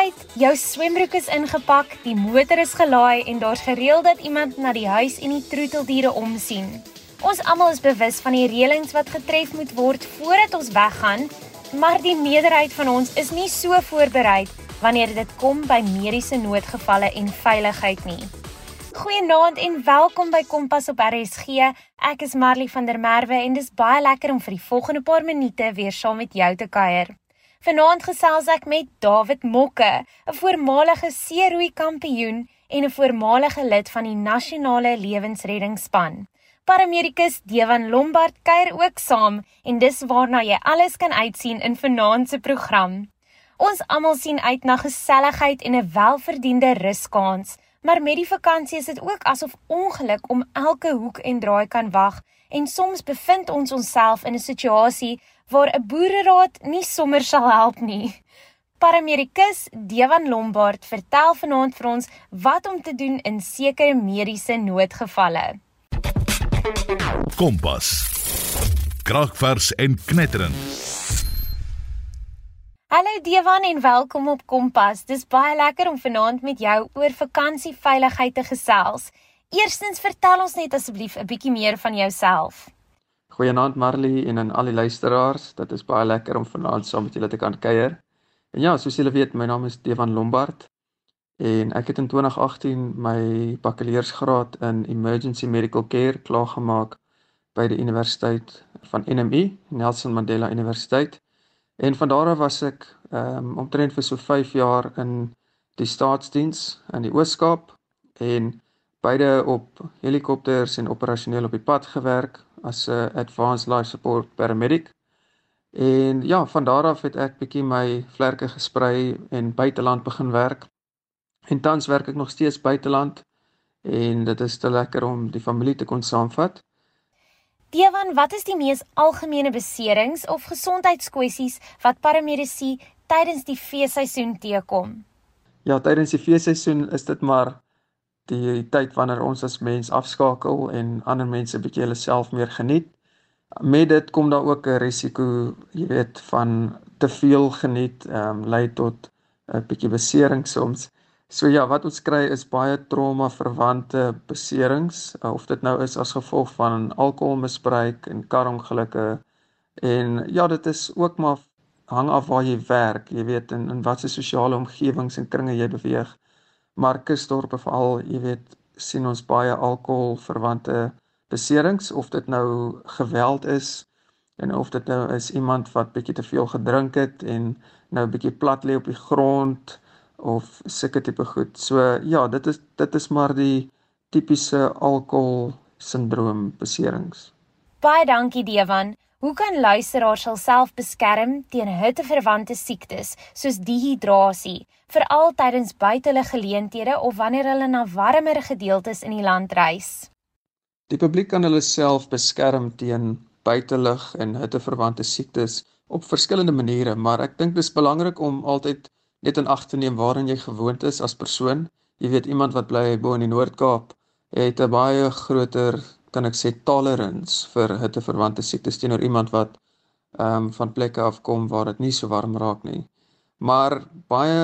tyd, jou swembroek is ingepak, die motor is gelaai en daar's gereël dat iemand na die huis en die troeteldiere omsien. Ons almal is bewus van die reëlings wat getref moet word voordat ons weggaan, maar die meerderheid van ons is nie so voorberei wanneer dit kom by mediese noodgevalle en veiligheid nie. Goeienaand en welkom by Kompas op RSG. Ek is Marley van der Merwe en dis baie lekker om vir die volgende paar minute weer saam met jou te kuier. Vanaand gesels ek met David Mokke, 'n voormalige seeroei kampioen en 'n voormalige lid van die nasionale lewensreddingsspan. Paramedikus Dewan Lombard kuier ook saam en dis waarna jy alles kan uitsien in vanaand se program. Ons almal sien uit na geselligheid en 'n welverdiende ruskans, maar met die vakansie is dit ook asof ongeluk om elke hoek en draai kan wag en soms bevind ons onsself in 'n situasie waar 'n boereraad nie sommer sal help nie. Paramedikus Dewan Lombard vertel vanaand vir ons wat om te doen in sekere mediese noodgevalle. Kompas. Kragvers en knetterend. Hallo Dewan en welkom op Kompas. Dis baie lekker om vanaand met jou oor vakansieveiligheid te gesels. Eerstens vertel ons net asseblief 'n bietjie meer van jouself. Goeienaand Marley en aan al die luisteraars. Dit is baie lekker om vanaand saam met julle te kan kuier. En ja, soos julle weet, my naam is Devan Lombard en ek het in 2018 my bakkaleursgraad in Emergency Medical Care klaargemaak by die Universiteit van NMU, Nelson Mandela Universiteit. En van daar af was ek um, omtrent vir so 5 jaar in die staatsdiens in die Oos-Kaap en beide op helikopters en operasioneel op die pad gewerk as 'n advanced life support paramedic. En ja, van daar af het ek bietjie my vlerke gesprei en buiteland begin werk. En tans werk ek nog steeds buiteland en dit is te lekker om die familie te kon saamvat. Dewan, wat is die mees algemene beserings of gesondheidskwessies wat paramedisy tydens die feesseisoen teekom? Ja, tydens die feesseisoen is dit maar die tyd wanneer ons as mens afskakel en ander mense bietjie hulle self meer geniet. Met dit kom daar ook 'n risiko, jy weet, van te veel geniet, ehm um, lei tot 'n bietjie besering soms. So ja, wat ons kry is baie trauma verwante beserings, of dit nou is as gevolg van alkoholmisbruik en karongelukke. En ja, dit is ook maar hang af waar jy werk, jy weet, in in watter sosiale omgewings en kringe jy beweeg. Markusdorp veral, jy weet, sien ons baie alkohol verwante beserings of dit nou geweld is en of dit nou is iemand wat bietjie te veel gedrink het en nou bietjie plat lê op die grond of sulke tipe goed. So ja, dit is dit is maar die tipiese alkohol sindroom beserings. Baie dankie Dewan. Hoe kan luisteraars hulself beskerm teen hitteverwante siektes soos dehydrasie, veral tydens buitelug geleenthede of wanneer hulle na warmer gedeeltes in die land reis? Die publiek kan hulle self beskerm teen buitelug en hitteverwante siektes op verskillende maniere, maar ek dink dis belangrik om altyd net in ag te neem waarin jy gewoond is as persoon. Jy weet iemand wat bly bo in die Noord-Kaap het 'n baie groter kan ek sê tolerance vir hitteverwante siektes teenoor iemand wat ehm um, van plekke af kom waar dit nie so warm raak nie. Maar baie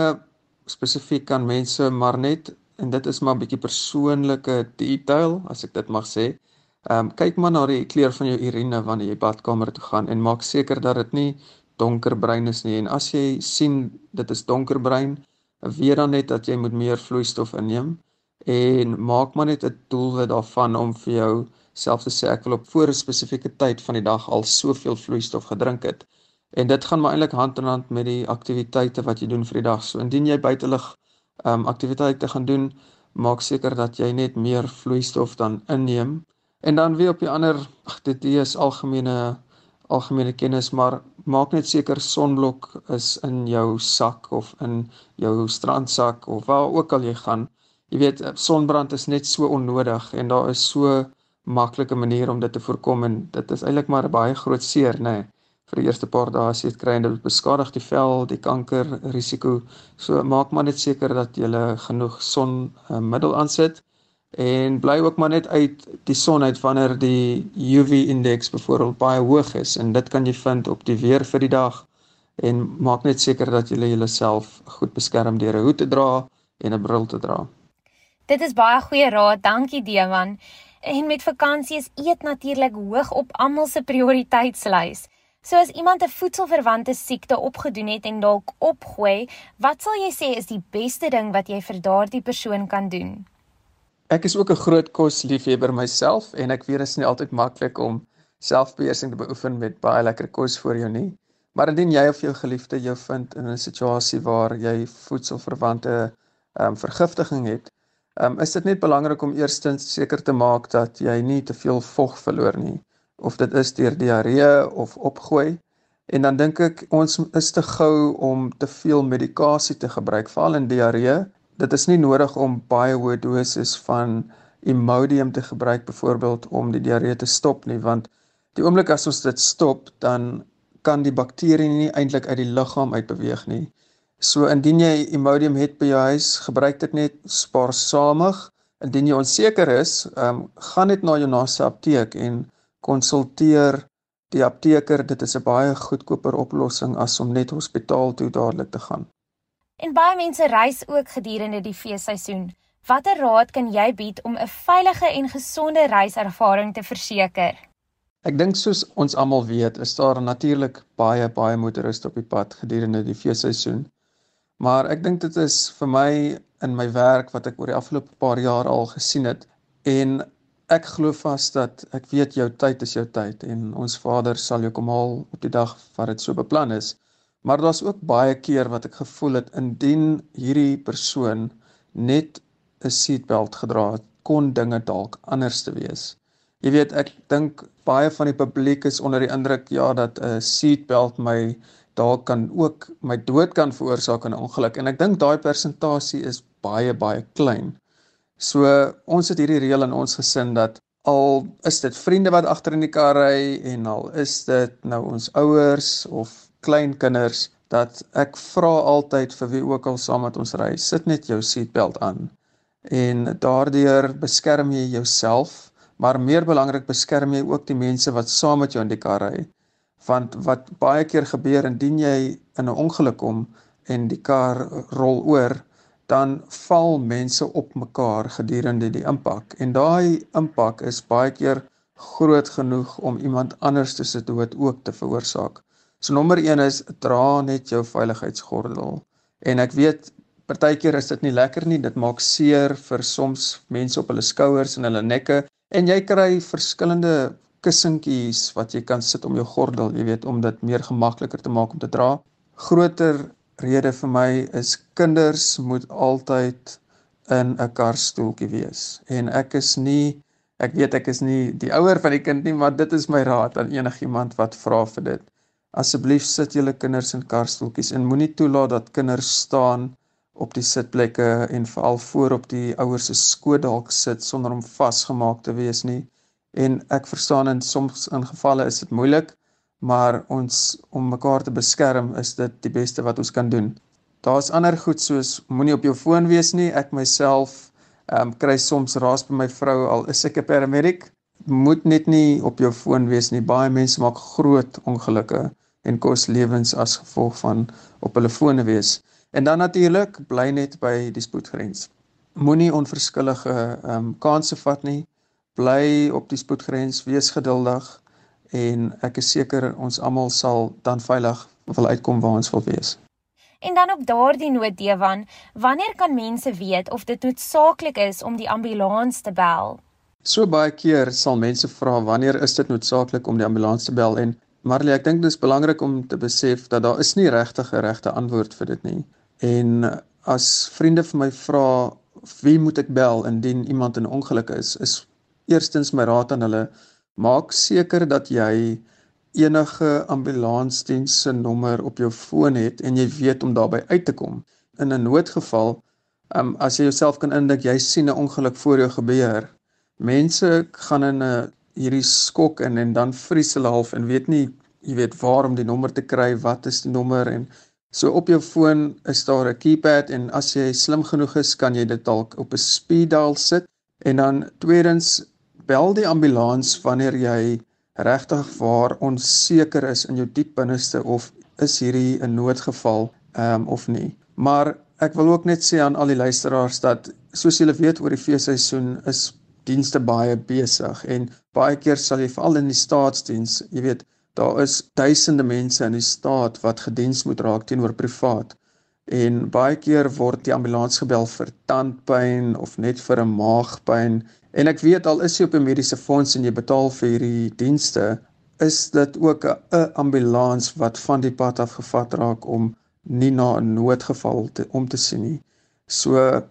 spesifiek kan mense maar net en dit is maar 'n bietjie persoonlike detail as ek dit mag sê. Ehm um, kyk maar na die kleur van jou urine wanneer jy badkamer toe gaan en maak seker dat dit nie donkerbruin is nie en as jy sien dit is donkerbruin, weet dan net dat jy moet meer vloeistof inneem en maak maar net 'n doelwit daarvan om vir jou self te sê ek wil op voor 'n spesifieke tyd van die dag al soveel vloeistof gedrink het. En dit gaan maar eintlik hand in hand met die aktiwiteite wat jy doen vir die dag. So indien jy buitelug ehm um, aktiwiteite gaan doen, maak seker dat jy net meer vloeistof dan inneem. En dan weer op die ander, ag dit is algemene algemene kennis, maar maak net seker sonblok is in jou sak of in jou strandsak of waar ook al jy gaan Jy weet sonbrand is net so onnodig en daar is so maklike maniere om dit te voorkom en dit is eintlik maar 'n baie groot seer, nê. Nee, vir die eerste paar dae as jy dit kry en dit beskadig die vel, die kanker risiko. So maak maar net seker dat jy genoeg sonmiddel uh, aansit en bly ook maar net uit die son uit wanneer die UV indeks byvoorbeeld baie hoog is en dit kan jy vind op die weer vir die dag en maak net seker dat jy jouself goed beskerm deur 'n hoed te dra en 'n bril te dra. Dit is baie goeie raad, dankie Dewan. En met vakansie is eet natuurlik hoog op almal se prioriteitslys. So as iemand 'n voedselverwante siekte opgedoen het en dalk opgooi, wat sal jy sê is die beste ding wat jy vir daardie persoon kan doen? Ek is ook 'n groot kosliefhebber myself en ek weet dit is nie altyd maklik om selfbeheersing te beoefen met baie lekker kos voor jou nie. Maar indien jy of jou geliefde jou vind in 'n situasie waar jy voedselverwante ehm um, vergiftiging het, um, is dit net belangrik om eerstens seker te maak dat jy nie te veel vog verloor nie of dit is deur diarree of opgooi. En dan dink ek ons is te gou om te veel medikasie te gebruik, veral in diarree. Dit is nie nodig om baie hoë doses van Imodium te gebruik byvoorbeeld om die diarree te stop nie, want Die oomblik as ons dit stop, dan kan die bakterie nie eintlik uit die liggaam uitbeweeg nie. So indien jy Imodium het by jou huis, gebruik dit net spaarsamig. Indien jy onseker is, ehm um, gaan net na jou naaste apteek en konsulteer die apteker. Dit is 'n baie goedkoper oplossing as om net hospitaal toe dadelik te gaan. En baie mense reis ook gedurende die feesseisoen. Watter raad kan jy bied om 'n veilige en gesonde reiservaring te verseker? Ek dink soos ons almal weet, is daar natuurlik baie baie motoriste op die pad gedurende die feesseisoen. Maar ek dink dit is vir my in my werk wat ek oor die afgelope paar jaar al gesien het en ek glo vas dat ek weet jou tyd is jou tyd en ons Vader sal jou kom haal op die dag wat dit so beplan is. Maar daar's ook baie keer wat ek gevoel het indien hierdie persoon net 'n seatbelt gedra het, kon dinge dalk anders te wees. Jy weet, ek dink baie van die publiek is onder die indruk ja dat 'n seatbelt my dalk kan ook my dood kan veroorsaak in 'n ongeluk en ek dink daai persentasie is baie baie klein. So ons het hierdie reël in ons gesin dat al is dit vriende wat agter in die kar ry en al is dit nou ons ouers of kleinkinders dat ek vra altyd vir wie ook al saam met ons ry, sit net jou seatbelt aan. En daardeur beskerm jy jouself maar meer belangrik beskerm jy ook die mense wat saam met jou in die kar ry. Want wat baie keer gebeur indien jy in 'n ongeluk kom en die kar rol oor, dan val mense op mekaar gedurende die impak en daai impak is baie keer groot genoeg om iemand anders se dood ook te veroorsaak. So nommer 1 is dra net jou veiligheidsgordel. En ek weet partykeer is dit nie lekker nie, dit maak seer vir soms mense op hulle skouers en hulle nekke En jy kry verskillende kussentjies wat jy kan sit om jou gordel, jy weet, om dit meer gemakliker te maak om te dra. Groter rede vir my is kinders moet altyd in 'n karstoeltjie wees. En ek is nie ek weet ek is nie die ouer van die kind nie, maar dit is my raad aan enigiemand wat vra vir dit. Asseblief sit julle kinders in karstoeltjies en moenie toelaat dat kinders staan op die sitplekke en veral voor op die ouers se skoot dalk sit sonder om vasgemaak te wees nie. En ek verstaan in soms in gevalle is dit moeilik, maar ons om mekaar te beskerm is dit die beste wat ons kan doen. Daar's ander goed soos moenie op jou foon wees nie. Ek myself ehm um, kry soms raas by my vrou al is ek 'n paramedic. Moet net nie op jou foon wees nie. Baie mense maak groot ongelukke en kos lewens as gevolg van op hulle fone wees. En dan natuurlik bly net by die spoedgrens. Moenie onverskillige ehm um, kansse vat nie. Bly op die spoedgrens, wees geduldig en ek is seker ons almal sal dan veilig wil uitkom waar ons wil wees. En dan op daardie noot Dewan, wanneer kan mense weet of dit noodsaaklik is om die ambulans te bel? So baie keer sal mense vra wanneer is dit noodsaaklik om die ambulans te bel en Marley, ek dink dit is belangrik om te besef dat daar is nie regtig 'n regte antwoord vir dit nie. En as vriende vir my vra wie moet ek bel indien iemand in ongeluk is, is eerstens my raad aan hulle maak seker dat jy enige ambulansdiens se nommer op jou foon het en jy weet om daarby uit te kom. In 'n noodgeval, um, as jy jouself kan indink jy sien 'n ongeluk voor jou gebeur, mense gaan in 'n hierdie skok in en dan vries hulle half en weet nie jy weet waar om die nommer te kry, wat is die nommer en So op jou foon is daar 'n keypad en as jy slim genoeg is, kan jy dit dalk op 'n speed dial sit en dan tweedens bel die ambulans wanneer jy regtig waar onseker is in jou diep binneste of is hierdie 'n noodgeval ehm um, of nie. Maar ek wil ook net sê aan al die luisteraars dat soos julle weet oor die feesseisoen is dienste baie besig en baie keer sal jy veral in die staatsdiens, jy weet, daar is duisende mense in die staat wat gediens moet raak teenoor privaat. En baie keer word die ambulans gebel vir tandpyn of net vir 'n maagpyn. En ek weet al is jy op 'n mediese fonds en jy betaal vir hierdie dienste, is dit ook 'n ambulans wat van die pad af gevat raak om nie na 'n noodgeval te om te sien nie. So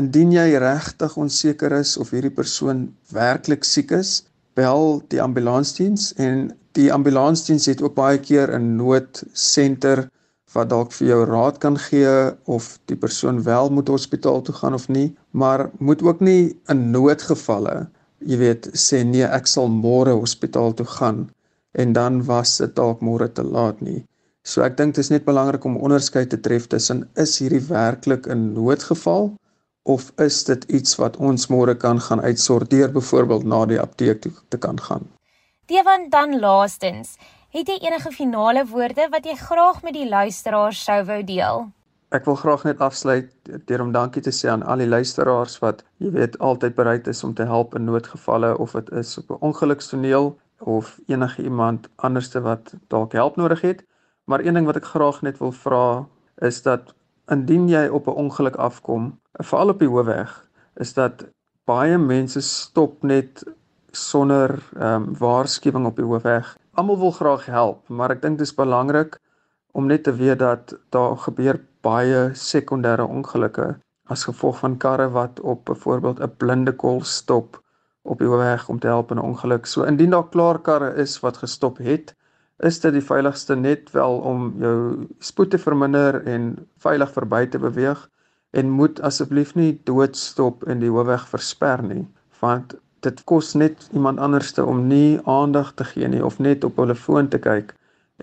indien jy regtig onseker is of hierdie persoon werklik siek is, bel die ambulansdiens en die ambulansdiens het ook baie keer 'n noodsenter wat dalk vir jou raad kan gee of die persoon wel moet hospitaal toe gaan of nie, maar moet ook nie in noodgevalle, jy weet, sê nee, ek sal môre hospitaal toe gaan en dan was dit dalk môre te laat nie. So ek dink dit is net belangrik om onderskeid te tref tussen is hierdie werklik 'n noodgeval of is dit iets wat ons môre kan gaan uitsorteer byvoorbeeld na die apteek toe te kan gaan. Dewan dan laastens, Het jy enige finale woorde wat jy graag met die luisteraars sou wou deel? Ek wil graag net afsluit deur om dankie te sê aan al die luisteraars wat jy weet altyd bereid is om te help in noodgevalle of dit is op 'n ongelukstoneel of enige iemand anderste wat dalk hulp nodig het. Maar een ding wat ek graag net wil vra is dat indien jy op 'n ongeluk afkom, veral op die hoofweg, is dat baie mense stop net sonder ehm um, waarskuwing op die hoofweg almal wil graag help, maar ek dink dit is belangrik om net te weet dat daar gebeur baie sekondêre ongelukke as gevolg van karre wat op byvoorbeeld 'n blinde kol stop op die weg om te help in 'n ongeluk. So indien daar klaar karre is wat gestop het, is dit die veiligste net wel om jou spoed te verminder en veilig verby te beweeg en moet asseblief nie doodstop en die hoofweg versper nie, want dit kos net iemand anderste om nie aandag te gee nie of net op hulle foon te kyk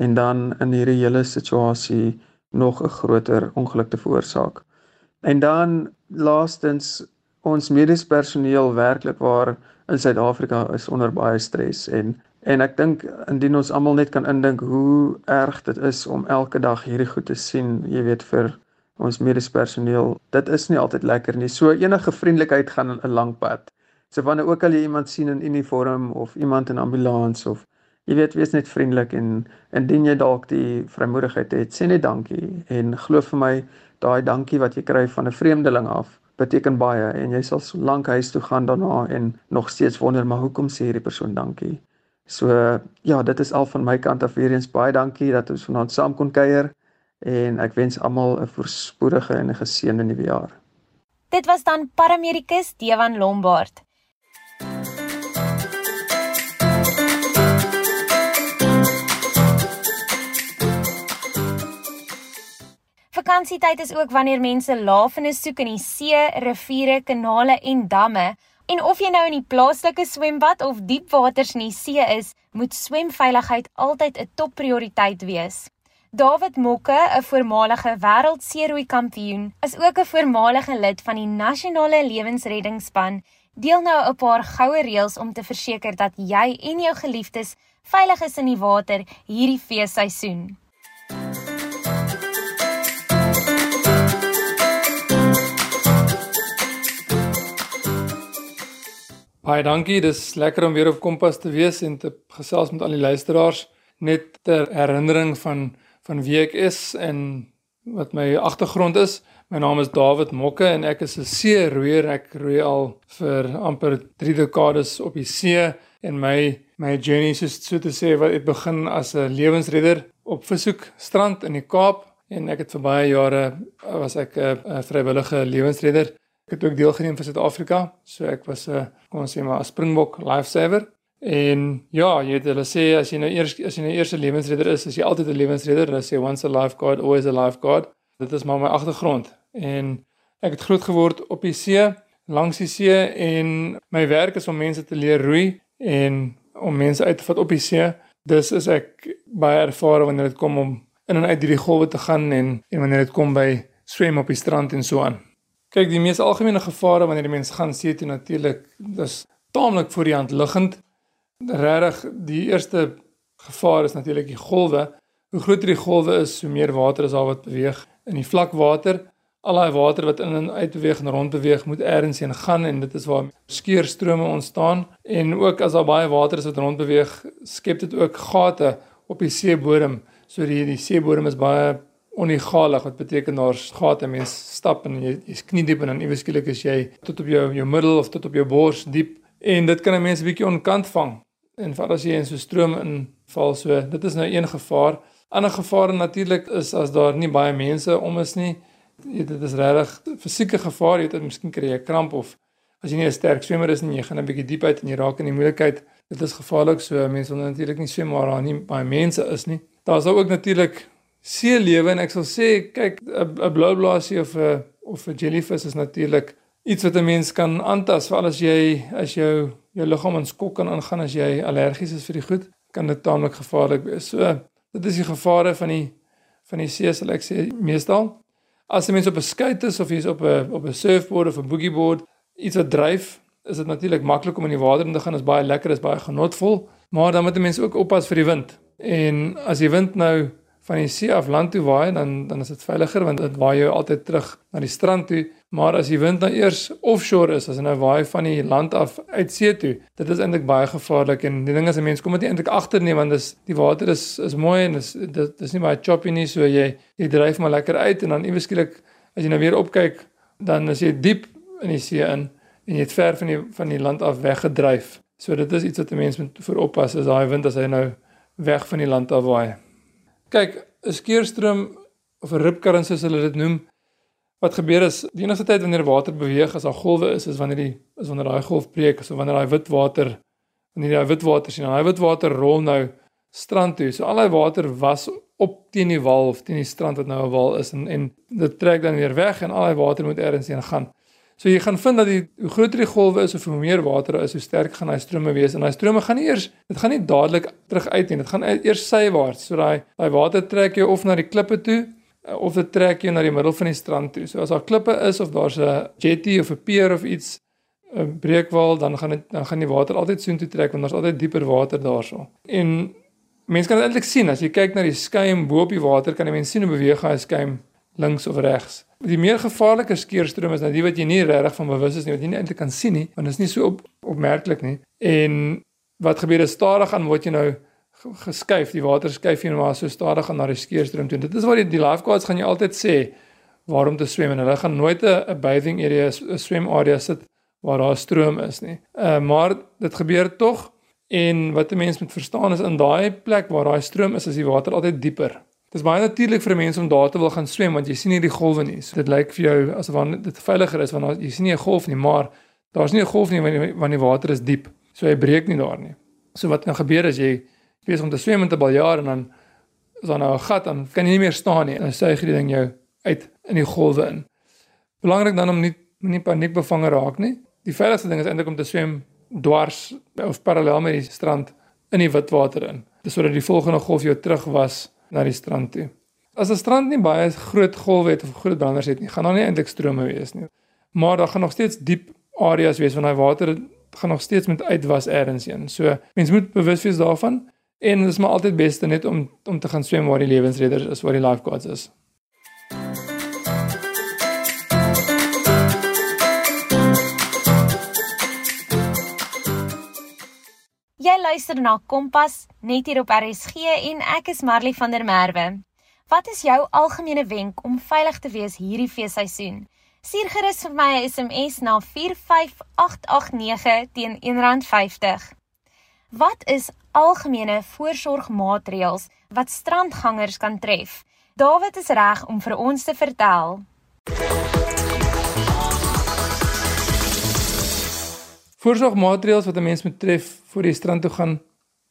en dan in hierdie hele situasie nog 'n groter ongeluk te veroorsaak. En dan laastens ons mediese personeel werklik waar in Suid-Afrika is onder baie stres en en ek dink indien ons almal net kan indink hoe erg dit is om elke dag hierdie goed te sien, jy weet vir ons mediese personeel, dit is nie altyd lekker nie. So enige vriendelikheid gaan 'n lang pad. So wanneer ook al jy iemand sien in uniform of iemand in ambulans of jy weet wees net vriendelik en indien jy dalk die vrymoedigheid het, sê net dankie en glo vir my daai dankie wat jy kry van 'n vreemdeling af beteken baie en jy sal so lank huis toe gaan daarna en nog steeds wonder maar hoekom sê hierdie persoon dankie. So ja, dit is al van my kant af weer eens baie dankie dat ons vanaand saam kon kuier en ek wens almal 'n voorspoedige en 'n geseënde nuwe jaar. Dit was dan paramedikus Dewan Lombard. Vakansietyd is ook wanneer mense lafenis soek in die see, riviere, kanale en damme. En of jy nou in die plaaslike swembad of diepwaters in die see is, moet swemveiligheid altyd 'n topprioriteit wees. David Mokke, 'n voormalige wêreldseerooi kampioen, is ook 'n voormalige lid van die nasionale lewensreddingsspan. Deel nou 'n paar goue reëls om te verseker dat jy en jou geliefdes veilig is in die water hierdie feesseisoen. Baie dankie. Dis lekker om weer op Kompas te wees en te gesels met al die luisteraars. Net ter herinnering van van wie ek is en wat my agtergrond is. My naam is David Mokke en ek is 'n seeroeier. Ek roei al vir amper 3 dekades op die see en my my journey is so te sê wat het begin as 'n lewensredder op Vishoek strand in die Kaap en ek het vir baie jare was ek 'n vrywillige lewensredder Ek het ook deelgeneem vir Suid-Afrika. So ek was 'n uh, kom ons sê maar 'n Springbok lifesaver. En ja, jy weet hulle sê as jy nou eers as jy nou eers 'n lewensredder is, is jy altyd 'n lewensredder. Hulle sê once a lifeguard, always a lifeguard. Dit is maar my agtergrond. En ek het groot geword op die see, langs die see en my werk is om mense te leer roei en om mense uit te vat op die see. Dus is ek baie ervare wanneer dit kom om in en uit hierdie golwe te gaan en en wanneer dit kom by swem op die strand en so aan. Kyk, die mees algemene gevare wanneer die mens gaan see toe natuurlik, dis taamlik voor die hand liggend. Regtig, die eerste gevaar is natuurlik die golwe Hoe groter die golwe is, hoe meer water is daar wat beweeg. In die vlak water, al daai water wat in en uit beweeg en rond beweeg, moet ergens heen gaan en dit is waar skeurstrome ontstaan en ook as daar baie water is wat rond beweeg, skep dit ook gate op die seebodem. So die die seebodem is baie onegalig wat beteken daar's gate mense stap en jy jy's knie diep en dan iewes skielik is jy tot op jou jou middel of tot op jou bors diep. En dit kan 'n mens 'n bietjie onkant vang. En veral as jy in so 'n stroom inval so dit is nou een gevaar. Ander gevare natuurlik is as daar nie baie mense om is nie. Jy, dit is regtig fisieke gevaar. Jy het miskien kry jy 'n kramp of as jy nie 'n sterk swemmer is nie jy gaan 'n bietjie diep uit en jy raak in die moeilikheid. Dit is gevaarlik so mense wil natuurlik nie swem waar daar nie baie mense is nie. Daar's ook natuurlik see lewe en ek sal sê kyk 'n blou blaasie of 'n of 'n jellyfish is natuurlik iets wat 'n mens kan aantas veral as jy as jou jou liggaam in skok kan aangaan as jy allergies is vir die goed kan dit taamlik gevaarlik wees. So dit is die gevare van die van die see sal ek sê meestal. As 'n mens op 'n skei is of jy's op 'n op 'n surfboard of 'n boogieboard iets wat dryf, is dit natuurlik maklik om in die water in te gaan. Dit is baie lekker, is baie genotvol, maar dan moet 'n mens ook oppas vir die wind. En as die wind nou van die see af land toe waai, dan dan is dit veiliger want dit waai jou altyd terug na die strand toe. Maar as die wind nou eers offshore is, as hy nou waai van die land af uit see toe, dit is eintlik baie gevaarlik en die ding is 'n mens kom dit eintlik agter nie want dis die water is is mooi en dis dit is nie baie choppy nie, so jy jy dryf maar lekker uit en dan iewes skielik as jy nou weer opkyk, dan is jy diep in die see in en jy het ver van die van die land af weggedryf. So dit is iets wat 'n mens moet vooroppas as daai wind as hy nou weg van die land af waai. Kyk, 'n skeurstroom of 'n ripkurrent soos hulle dit noem, Wat gebeur is die enigste tyd wanneer water beweeg as daar golwe is is wanneer die is wanneer daai golf breek. So wanneer daai wit water wanneer daai wit water sien. Daai wit water rol nou strand toe. So al daai water was op teen die wal of teen die strand wat nou 'n wal is en en dit trek dan weer weg en al daai water moet ergens heen gaan. So jy gaan vind dat die hoe groter die golwe is of hoe meer water is, hoe sterk gaan daai strome wees en daai strome gaan nie eers dit gaan nie dadelik terug uit nie. Dit gaan eers sywaarts. So daai daai water trek jou of na die klippe toe Eh, of dit trek jou na die middel van die strand toe. So as daar klippe is of daar's 'n jetty of 'n pier of iets 'n breekwal, dan gaan dit dan gaan die water altyd soontoe trek want daar's altyd dieper water daarso. En mense kan dit eintlik sien as jy kyk na die skuim bo op die water, kan jy mens sien hoe beweeg hy skuim links of regs. Die meer gevaarlike skeerstroom is nou die wat jy nie regtig van bewus is nie, wat jy nie eintlik kan sien nie, want dit is nie so op, opmerklik nie. En wat gebeur is stadig aan word jy nou geskuif, die water skuif nie maar so stadig aan na die skeurstroom toe. Dit is waar die, die lifeguards gaan jy altyd sê waarom te swem en hulle gaan nooit 'n bathing area, 'n swem area sit waar daar stroom is nie. Uh maar dit gebeur tog en wat 'n mens moet verstaan is in daai plek waar daai stroom is, is die water altyd dieper. Dit is baie natuurlik vir mense om daar te wil gaan swem want jy sien nie die golwe nie. So dit lyk vir jou asof dit veiliger is want jy sien nie 'n golf nie, maar daar's nie 'n golf nie wanneer wanneer die water is diep. So hy breek nie daar nie. So wat nou gebeur is jy besig om te swem met 'n baljaar en dan is daar nou 'n gat dan kan jy nie meer staan nie. Dan suig die ding jou uit in die golwe in. Belangrik dan om nie nie paniek bevange raak nie. Die veiligste ding is eintlik om te swem dwars of parallel met die strand in die witwater in. Dis sodat die volgende golf jou terug was na die strand toe. As 'n strand nie baie groot golwe het of groot branders het nie, gaan daar nie eintlik strome wees nie. Maar daar gaan nog steeds diep areas wees van daai water gaan nog steeds met uitwas eers heen. So mens moet bewus wees daarvan. En dit is maar altyd beste net om om te gaan swem waar die lewensredders is, waar die lifeguards is. Jy luister na Kompas net hier op RSG en ek is Marley van der Merwe. Wat is jou algemene wenk om veilig te wees hierdie feesseisoen? Stuur gerus vir my 'n SMS na 45889 teen R1.50. Wat is algemene voorsorgmaatreëls wat strandgangers kan tref? Dawid is reg om vir ons te vertel. Voorsorgmaatreëls wat 'n mens moet tref voor jy strand toe gaan.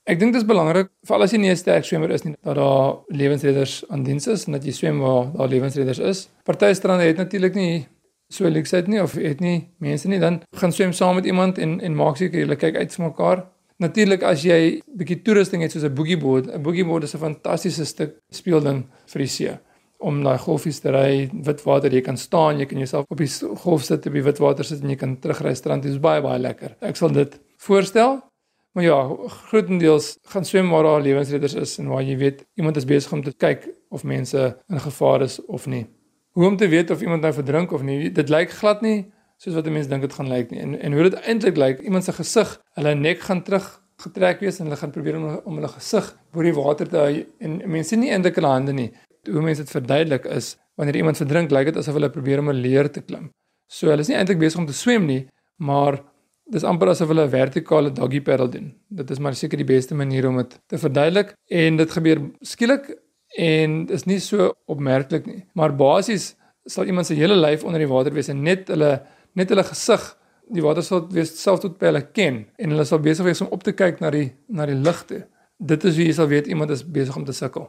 Ek dink dit is belangrik, veral as jy nie 'n sterk swemmer is nie, dat daar lewensredders aan diens is en dat jy swem waar daar lewensredders is. Party strande het natuurlik nie so luksheid nie of het nie mense nie, dan gaan swem saam met iemand en en maak seker jy kyk uit vir mekaar. Natuurlik as jy bietjie toerusting het soos 'n boogieboard, 'n boogieboard is 'n fantastiese stuk speelding vir die see om daai golfies te ry, witwater, jy kan staan, jy kan jouself op die golf sit, op die witwater sit en jy kan terugry strand toe. Dit is baie baie lekker. Ek sal dit voorstel. Maar ja, grootendeels gaan swem waar daar lewensredders is en waar jy weet iemand is besig om te kyk of mense in gevaar is of nie. Hoe om te weet of iemand nou verdrink of nie, dit lyk glad nie soos wat mense dink dit gaan lyk nie. En en hoe dit eintlik lyk, iemand se gesig, hulle nek gaan terug getrek wees en hulle gaan probeer om om hulle gesig bo die water te hou en mense nie eintlik hulle hande nie. Hoe mense dit verduidelik is wanneer iemand verdrink, lyk dit asof hulle probeer om 'n leer te klim. So hulle is nie eintlik besig om te swem nie, maar dis amper asof hulle 'n vertikale doggy paddle doen. Dit is maar seker die beste manier om dit te verduidelik en dit gebeur skielik en is nie so opmerklik nie. Maar basies sal iemand se hele lyf onder die water wees en net hulle net hulle gesig die water sal wees self tot by hulle ken en hulle sal besig wees om op te kyk na die na die lig toe. Dit is hoe jy sal weet iemand is besig om te sukkel.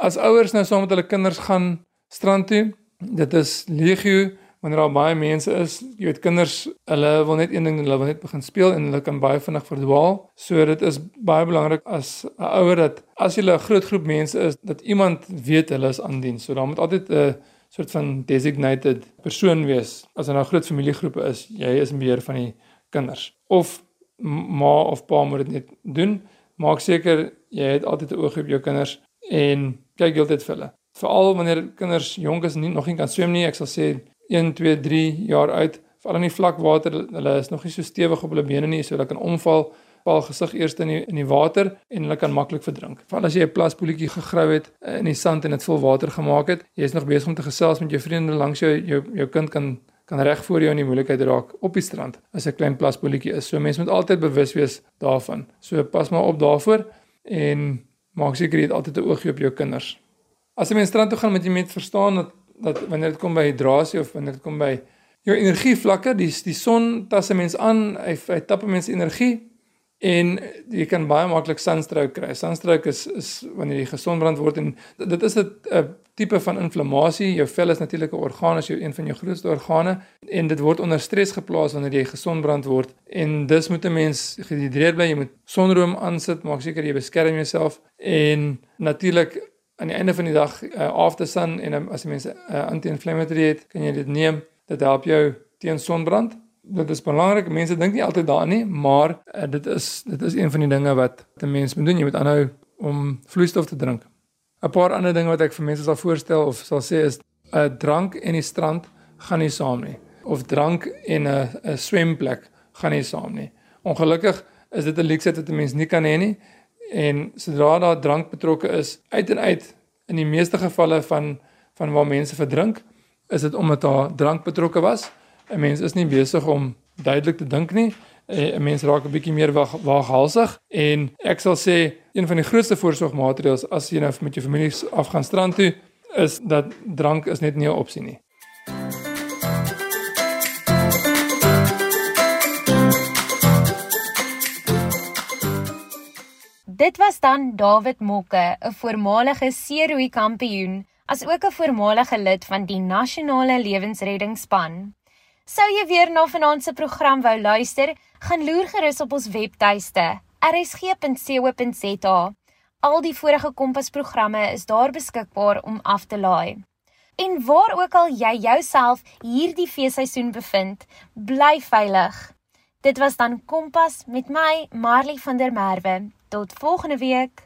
As ouers nou saam met hulle kinders gaan strand toe, dit is legio wanneer daar baie mense is, jy weet kinders, hulle wil net een ding, hulle wil net begin speel en hulle kan baie vinnig verdwaal. So dit is baie belangrik as 'n ouer dat as jy 'n groot groep mense is, dat iemand weet hulle is aan diens. So daar moet altyd 'n soort van designated persoon wees as daar nou groot familiegroepe is. Jy is in beheer van die kinders. Of ma of pa moet dit net doen. Maak seker jy het altyd 'n oog op jou kinders en kyk heeltyd vir hulle. Veral wanneer kinders jonk is nie nog nie kan swem nie, ek sal sê 1, 2, 3 jaar oud, veral in die vlak water, hulle is nog nie so stewig op hulle bene nie, so hulle kan omval paal gesig eers in die in die water en hulle kan maklik verdrink. Veral as jy 'n plaspoeltjie gegrou het eh, in die sand en dit vol water gemaak het, jy is nog besig om te gesels met jou vriende langs jou jou jou kind kan kan reg voor jou in die moeilikheid raak op die strand as 'n klein plaspoeltjie is. So mense moet altyd bewus wees daarvan. So pas maar op daarvoor en maak seker jy het altyd 'n oogie op jou kinders. As jy mens strand toe gaan, moet jy met verstaan dat dat wanneer dit kom by hidrasie of wanneer dit kom by jou energievlakke, die die son tas 'n mens aan, hy hy tap 'n mens energie En jy kan baie maklik sunstroke kry. Sunstroke is is wanneer jy gesondbrand word en dit is 'n tipe van inflammasie. Jou vel is natuurlik 'n orgaan, is jou een van jou grootste organe en dit word onder stres geplaas wanneer jy gesondbrand word. En dis moet 'n mens gehidreerd bly. Jy moet sonroom aansit, maak seker jy beskerm jouself en natuurlik aan die einde van die dag uh, after sun en um, as jy mense uh, anti-inflammatory het, kan jy dit neem. Dit help jou teen sonbrand dit is belangrik. Mense dink nie altyd daaraan nie, maar uh, dit is dit is een van die dinge wat 'n mens moet doen. Jy moet aanhou om vloeistof te drink. 'n Paar ander dinge wat ek vir mense sal voorstel of sal sê is 'n uh, drank en die strand gaan nie saam nie. Of drank en 'n 'n swemplek gaan nie saam nie. Ongelukkig is dit 'n luukse wat 'n mens nie kan hê nie. En sodra daar drank betrokke is, uit en uit in die meeste gevalle van van waar mense verdrink, is dit omdat daar drank betrokke was 'n mens is nie besig om duidelik te dink nie. 'n Mens raak 'n bietjie meer waaghalsig en ek sal sê een van die grootste voorsorgmaatreëls as jy nou met jou familie afgaan strand toe is dat drank is net nie 'n opsie nie. Dit was dan David Mokke, 'n voormalige seeroei kampioen, as ook 'n voormalige lid van die nasionale lewensreddingsspan. Sou jy weer na vanaand se program wou luister, gaan loer gerus op ons webtuiste rsg.co.za. Al die vorige Kompas-programme is daar beskikbaar om af te laai. En waar ook al jy jouself hierdie feesseisoen bevind, bly veilig. Dit was dan Kompas met my, Marley van der Merwe. Tot volgende week.